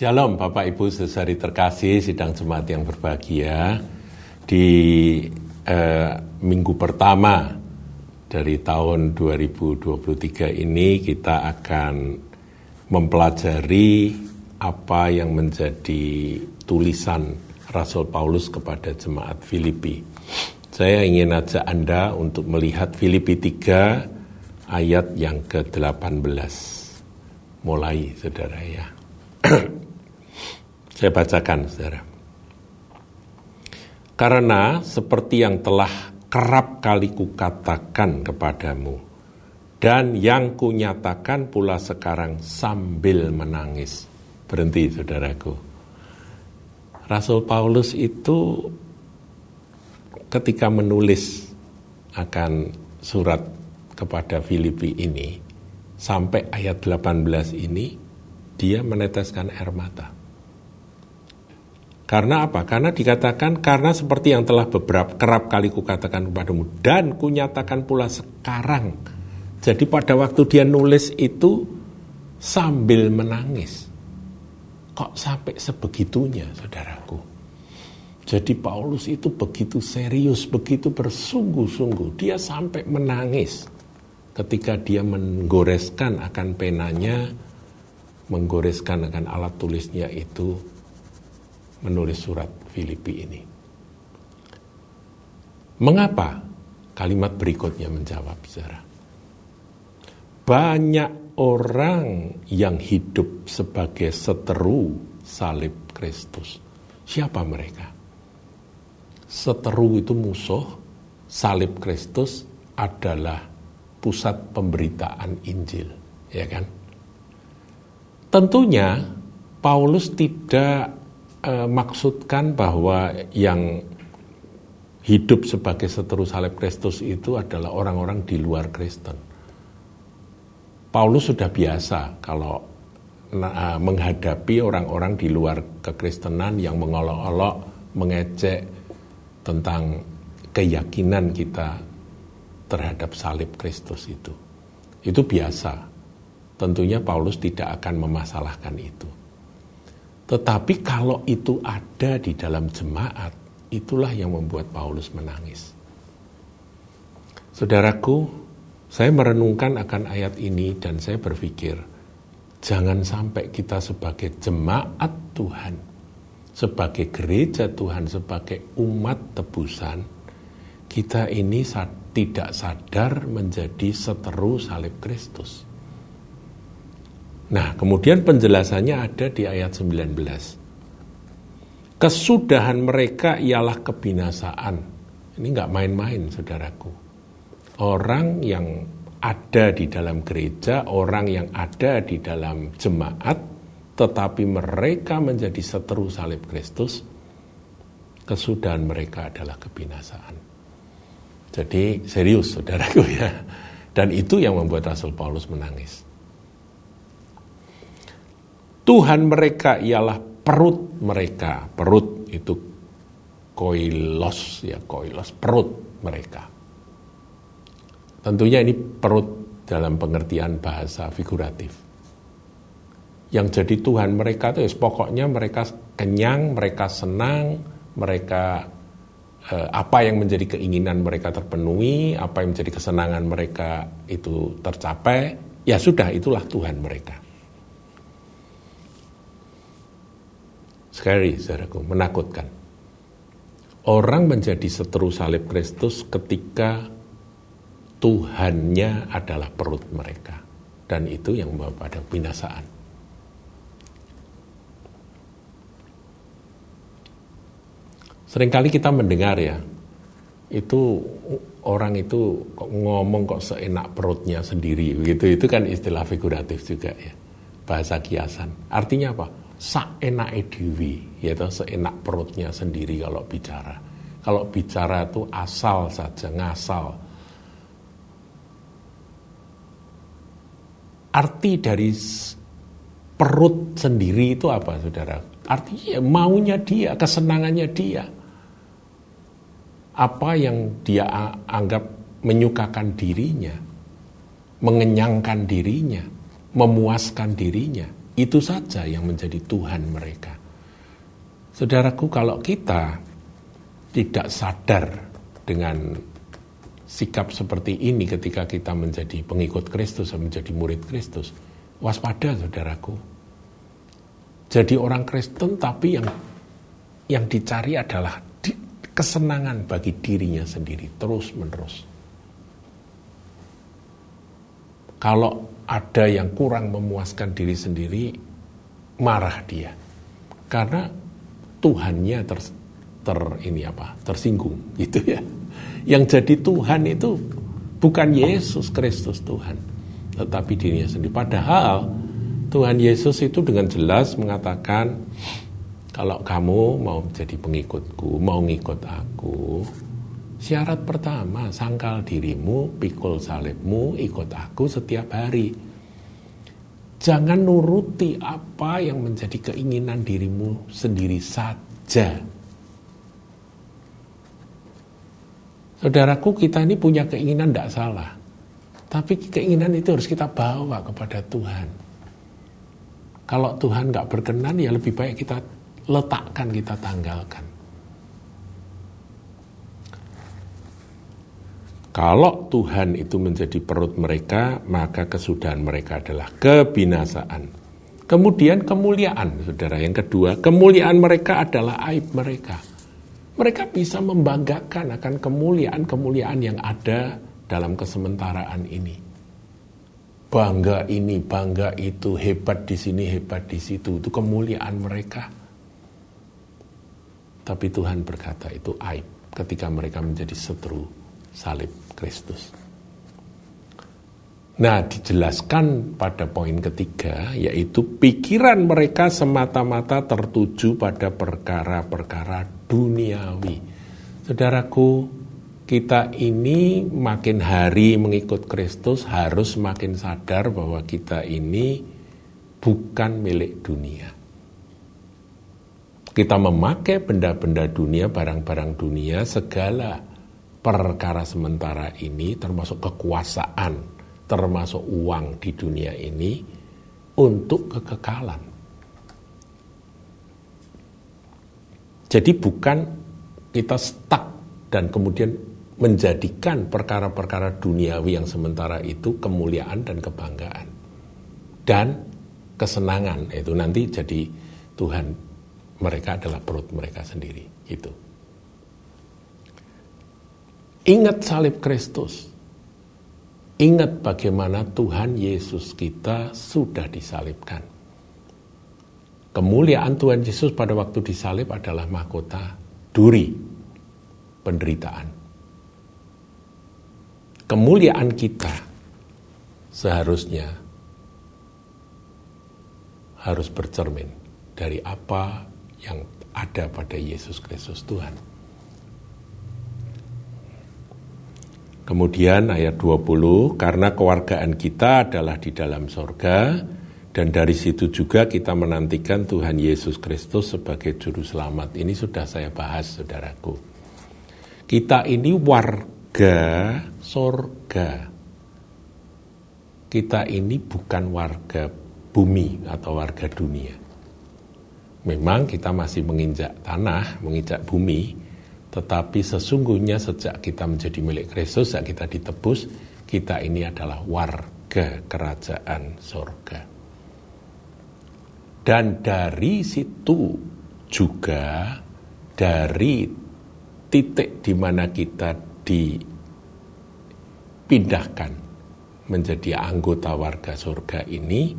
Shalom Bapak Ibu Saudari terkasih sidang jemaat yang berbahagia di eh, minggu pertama dari tahun 2023 ini kita akan mempelajari apa yang menjadi tulisan Rasul Paulus kepada jemaat Filipi. Saya ingin ajak Anda untuk melihat Filipi 3 ayat yang ke-18. Mulai saudara ya. Saya bacakan, saudara. Karena seperti yang telah kerap kali kukatakan kepadamu, dan yang kunyatakan pula sekarang sambil menangis. Berhenti, saudaraku. Rasul Paulus itu ketika menulis akan surat kepada Filipi ini, sampai ayat 18 ini, dia meneteskan air mata. Karena apa? Karena dikatakan karena seperti yang telah beberapa kerap kali kukatakan kepadamu dan kunyatakan pula sekarang. Jadi pada waktu dia nulis itu sambil menangis. Kok sampai sebegitunya, saudaraku? Jadi Paulus itu begitu serius, begitu bersungguh-sungguh. Dia sampai menangis ketika dia menggoreskan akan penanya, menggoreskan akan alat tulisnya itu menulis surat Filipi ini. Mengapa? Kalimat berikutnya menjawab, saudara. Banyak orang yang hidup sebagai seteru salib Kristus. Siapa mereka? Seteru itu musuh, salib Kristus adalah pusat pemberitaan Injil, ya kan? Tentunya Paulus tidak uh, maksudkan bahwa yang hidup sebagai seteru salib Kristus itu adalah orang-orang di luar Kristen. Paulus sudah biasa kalau uh, menghadapi orang-orang di luar kekristenan yang mengolok-olok, mengecek tentang keyakinan kita terhadap salib Kristus itu. Itu biasa. Tentunya Paulus tidak akan memasalahkan itu. Tetapi kalau itu ada di dalam jemaat, itulah yang membuat Paulus menangis. Saudaraku, saya merenungkan akan ayat ini dan saya berpikir, jangan sampai kita sebagai jemaat Tuhan, sebagai gereja Tuhan, sebagai umat tebusan, kita ini tidak sadar menjadi seteru salib Kristus. Nah, kemudian penjelasannya ada di ayat 19. Kesudahan mereka ialah kebinasaan. Ini nggak main-main, saudaraku. Orang yang ada di dalam gereja, orang yang ada di dalam jemaat, tetapi mereka menjadi seteru salib Kristus, kesudahan mereka adalah kebinasaan. Jadi serius saudaraku ya. Dan itu yang membuat Rasul Paulus menangis. Tuhan mereka ialah perut mereka. Perut itu koilos ya koilos perut mereka. Tentunya ini perut dalam pengertian bahasa figuratif. Yang jadi Tuhan mereka itu ya, pokoknya mereka kenyang, mereka senang, mereka eh, apa yang menjadi keinginan mereka terpenuhi, apa yang menjadi kesenangan mereka itu tercapai, ya sudah itulah Tuhan mereka. Scary, saudaraku, menakutkan. Orang menjadi seteru salib Kristus ketika Tuhannya adalah perut mereka. Dan itu yang membawa pada binasaan. Seringkali kita mendengar ya, itu orang itu kok ngomong kok seenak perutnya sendiri begitu itu kan istilah figuratif juga ya bahasa kiasan artinya apa sak enak dewi, yaitu seenak perutnya sendiri kalau bicara. Kalau bicara itu asal saja, ngasal. Arti dari perut sendiri itu apa, saudara? Artinya maunya dia, kesenangannya dia. Apa yang dia anggap menyukakan dirinya, mengenyangkan dirinya, memuaskan dirinya Itu saja yang menjadi Tuhan mereka. Saudaraku, kalau kita tidak sadar dengan sikap seperti ini ketika kita menjadi pengikut Kristus atau menjadi murid Kristus, waspada saudaraku. Jadi orang Kristen tapi yang yang dicari adalah di, kesenangan bagi dirinya sendiri terus menerus. Kalau ada yang kurang memuaskan diri sendiri, marah dia. Karena Tuhannya ter, ter ini apa? tersinggung gitu ya. Yang jadi Tuhan itu bukan Yesus Kristus Tuhan, tetapi dirinya sendiri. Padahal Tuhan Yesus itu dengan jelas mengatakan kalau kamu mau jadi pengikutku, mau ngikut aku, syarat pertama sangkal dirimu, pikul salibmu, ikut aku setiap hari. Jangan nuruti apa yang menjadi keinginan dirimu sendiri saja. Saudaraku, kita ini punya keinginan tidak salah. Tapi keinginan itu harus kita bawa kepada Tuhan. Kalau Tuhan nggak berkenan, ya lebih baik kita letakkan, kita tanggalkan. Kalau Tuhan itu menjadi perut mereka, maka kesudahan mereka adalah kebinasaan. Kemudian kemuliaan, saudara. Yang kedua, kemuliaan mereka adalah aib mereka. Mereka bisa membanggakan akan kemuliaan-kemuliaan yang ada dalam kesementaraan ini. Bangga ini, bangga itu, hebat di sini, hebat di situ. Itu kemuliaan mereka. Tapi Tuhan berkata itu aib ketika mereka menjadi seteru salib Kristus. Nah, dijelaskan pada poin ketiga, yaitu pikiran mereka semata-mata tertuju pada perkara-perkara duniawi. Saudaraku, kita ini makin hari mengikut Kristus harus makin sadar bahwa kita ini bukan milik dunia. Kita memakai benda-benda dunia, barang-barang dunia, segala perkara sementara ini termasuk kekuasaan, termasuk uang di dunia ini untuk kekekalan. Jadi bukan kita stuck dan kemudian menjadikan perkara-perkara duniawi yang sementara itu kemuliaan dan kebanggaan dan kesenangan itu nanti jadi Tuhan mereka adalah perut mereka sendiri gitu. Ingat salib Kristus. Ingat bagaimana Tuhan Yesus kita sudah disalibkan. Kemuliaan Tuhan Yesus pada waktu disalib adalah mahkota duri, penderitaan. Kemuliaan kita seharusnya harus bercermin dari apa yang ada pada Yesus Kristus Tuhan. Kemudian ayat 20, karena kewargaan kita adalah di dalam sorga, dan dari situ juga kita menantikan Tuhan Yesus Kristus sebagai juru selamat. Ini sudah saya bahas, saudaraku. Kita ini warga sorga. Kita ini bukan warga bumi atau warga dunia. Memang kita masih menginjak tanah, menginjak bumi, tetapi sesungguhnya sejak kita menjadi milik Kristus, sejak kita ditebus, kita ini adalah warga kerajaan sorga. Dan dari situ juga dari titik di mana kita dipindahkan menjadi anggota warga surga ini,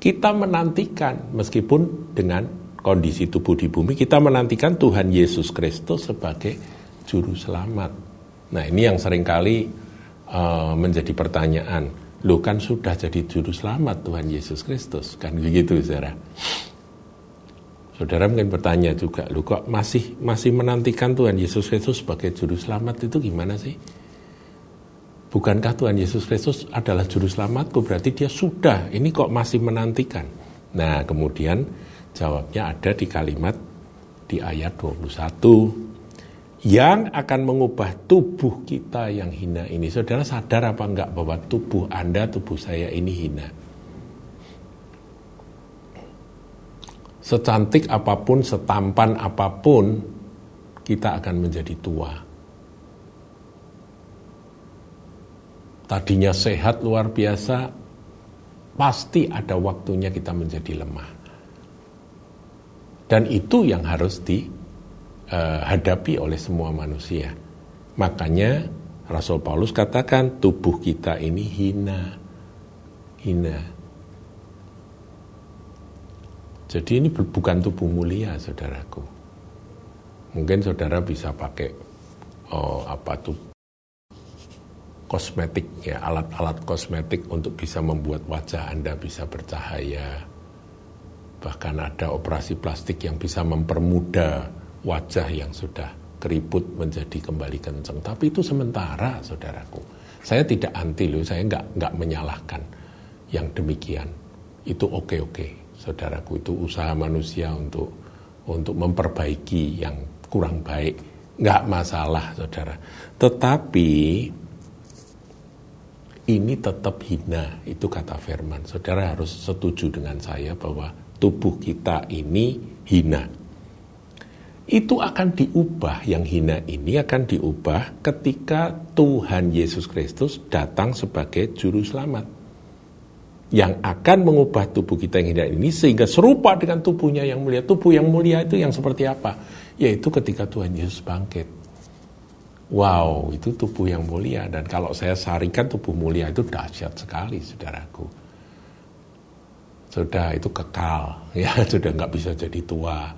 kita menantikan meskipun dengan kondisi tubuh di bumi, kita menantikan Tuhan Yesus Kristus sebagai juru selamat. Nah ini yang sering kali uh, menjadi pertanyaan. Lo kan sudah jadi juru selamat Tuhan Yesus Kristus. Kan begitu saudara. Saudara mungkin bertanya juga, lu kok masih masih menantikan Tuhan Yesus Kristus sebagai juru selamat itu gimana sih? Bukankah Tuhan Yesus Kristus adalah juru selamatku? Berarti dia sudah, ini kok masih menantikan. Nah kemudian Jawabnya ada di kalimat di ayat 21 yang akan mengubah tubuh kita yang hina ini. Saudara sadar apa enggak bahwa tubuh Anda, tubuh saya ini hina? Secantik apa pun, setampan apa pun, kita akan menjadi tua. Tadinya sehat luar biasa, pasti ada waktunya kita menjadi lemah. Dan itu yang harus dihadapi oleh semua manusia. Makanya Rasul Paulus katakan tubuh kita ini hina. Hina. Jadi ini bukan tubuh mulia, saudaraku. Mungkin saudara bisa pakai oh, apa tuh kosmetik ya alat-alat kosmetik untuk bisa membuat wajah Anda bisa bercahaya. Bahkan ada operasi plastik yang bisa mempermudah wajah yang sudah keriput menjadi kembali kencang. Tapi itu sementara, saudaraku. Saya tidak anti loh, saya nggak nggak menyalahkan yang demikian. Itu oke-oke saudaraku itu usaha manusia untuk untuk memperbaiki yang kurang baik nggak masalah saudara tetapi ini tetap hina itu kata Firman saudara harus setuju dengan saya bahwa tubuh kita ini hina itu akan diubah yang hina ini akan diubah ketika Tuhan Yesus Kristus datang sebagai juru selamat yang akan mengubah tubuh kita yang indah ini sehingga serupa dengan tubuhnya yang mulia. Tubuh yang mulia itu yang seperti apa? Yaitu ketika Tuhan Yesus bangkit. Wow, itu tubuh yang mulia dan kalau saya sarikan tubuh mulia itu dahsyat sekali, saudaraku. Sudah itu kekal, ya sudah nggak bisa jadi tua.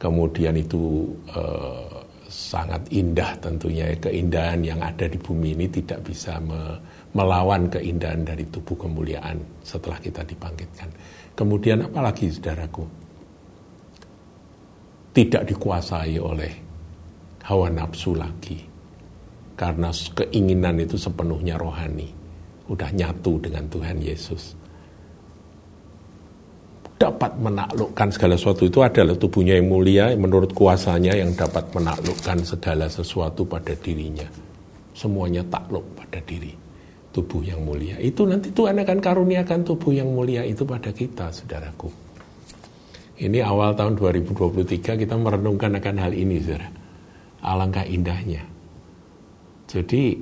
Kemudian itu eh, sangat indah tentunya keindahan yang ada di bumi ini tidak bisa me, melawan keindahan dari tubuh kemuliaan setelah kita dibangkitkan. Kemudian apalagi saudaraku? Tidak dikuasai oleh hawa nafsu lagi. Karena keinginan itu sepenuhnya rohani. Udah nyatu dengan Tuhan Yesus. Dapat menaklukkan segala sesuatu itu adalah tubuhnya yang mulia menurut kuasanya yang dapat menaklukkan segala sesuatu pada dirinya. Semuanya takluk pada diri tubuh yang mulia. Itu nanti Tuhan akan karuniakan tubuh yang mulia itu pada kita, saudaraku. Ini awal tahun 2023 kita merenungkan akan hal ini, saudara. Alangkah indahnya. Jadi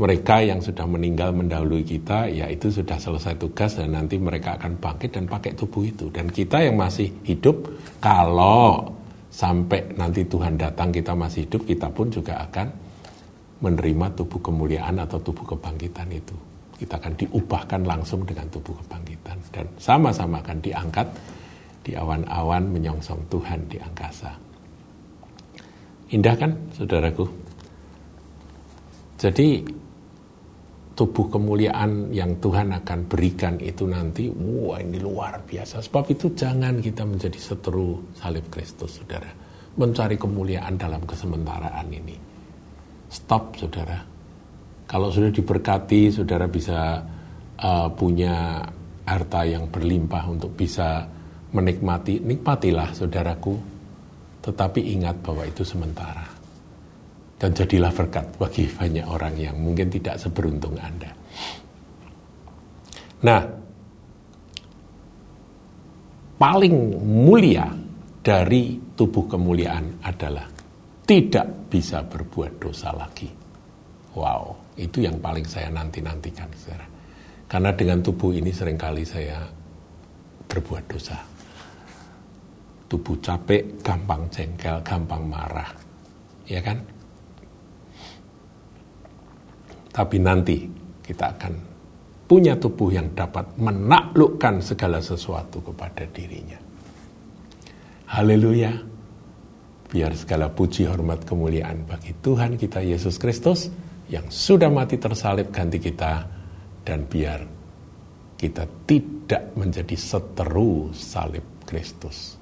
mereka yang sudah meninggal mendahului kita, ya itu sudah selesai tugas dan nanti mereka akan bangkit dan pakai tubuh itu. Dan kita yang masih hidup, kalau sampai nanti Tuhan datang kita masih hidup, kita pun juga akan menerima tubuh kemuliaan atau tubuh kebangkitan itu. Kita akan diubahkan langsung dengan tubuh kebangkitan dan sama-sama akan diangkat di awan-awan menyongsong Tuhan di angkasa. Indah kan, saudaraku? Jadi tubuh kemuliaan yang Tuhan akan berikan itu nanti, wah ini luar biasa. Sebab itu jangan kita menjadi seteru salib Kristus, saudara. Mencari kemuliaan dalam kesementaraan ini stop saudara. Kalau sudah diberkati, saudara bisa uh, punya harta yang berlimpah untuk bisa menikmati, nikmatilah saudaraku. Tetapi ingat bahwa itu sementara. Dan jadilah berkat bagi banyak orang yang mungkin tidak seberuntung Anda. Nah, paling mulia dari tubuh kemuliaan adalah tidak bisa berbuat dosa lagi. Wow, itu yang paling saya nanti-nantikan, saudara. Karena dengan tubuh ini sering kali saya berbuat dosa. Tubuh capek, gampang jengkel, gampang marah. Ya kan? Tapi nanti kita akan punya tubuh yang dapat menaklukkan segala sesuatu kepada dirinya. Haleluya. Biar segala puji, hormat, kemuliaan bagi Tuhan kita Yesus Kristus yang sudah mati tersalib ganti kita dan biar kita tidak menjadi seteru salib Kristus.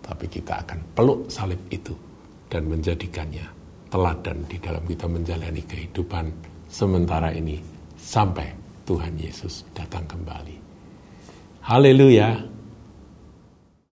Tapi kita akan peluk salib itu dan menjadikannya teladan di dalam kita menjalani kehidupan sementara ini sampai Tuhan Yesus datang kembali. Haleluya!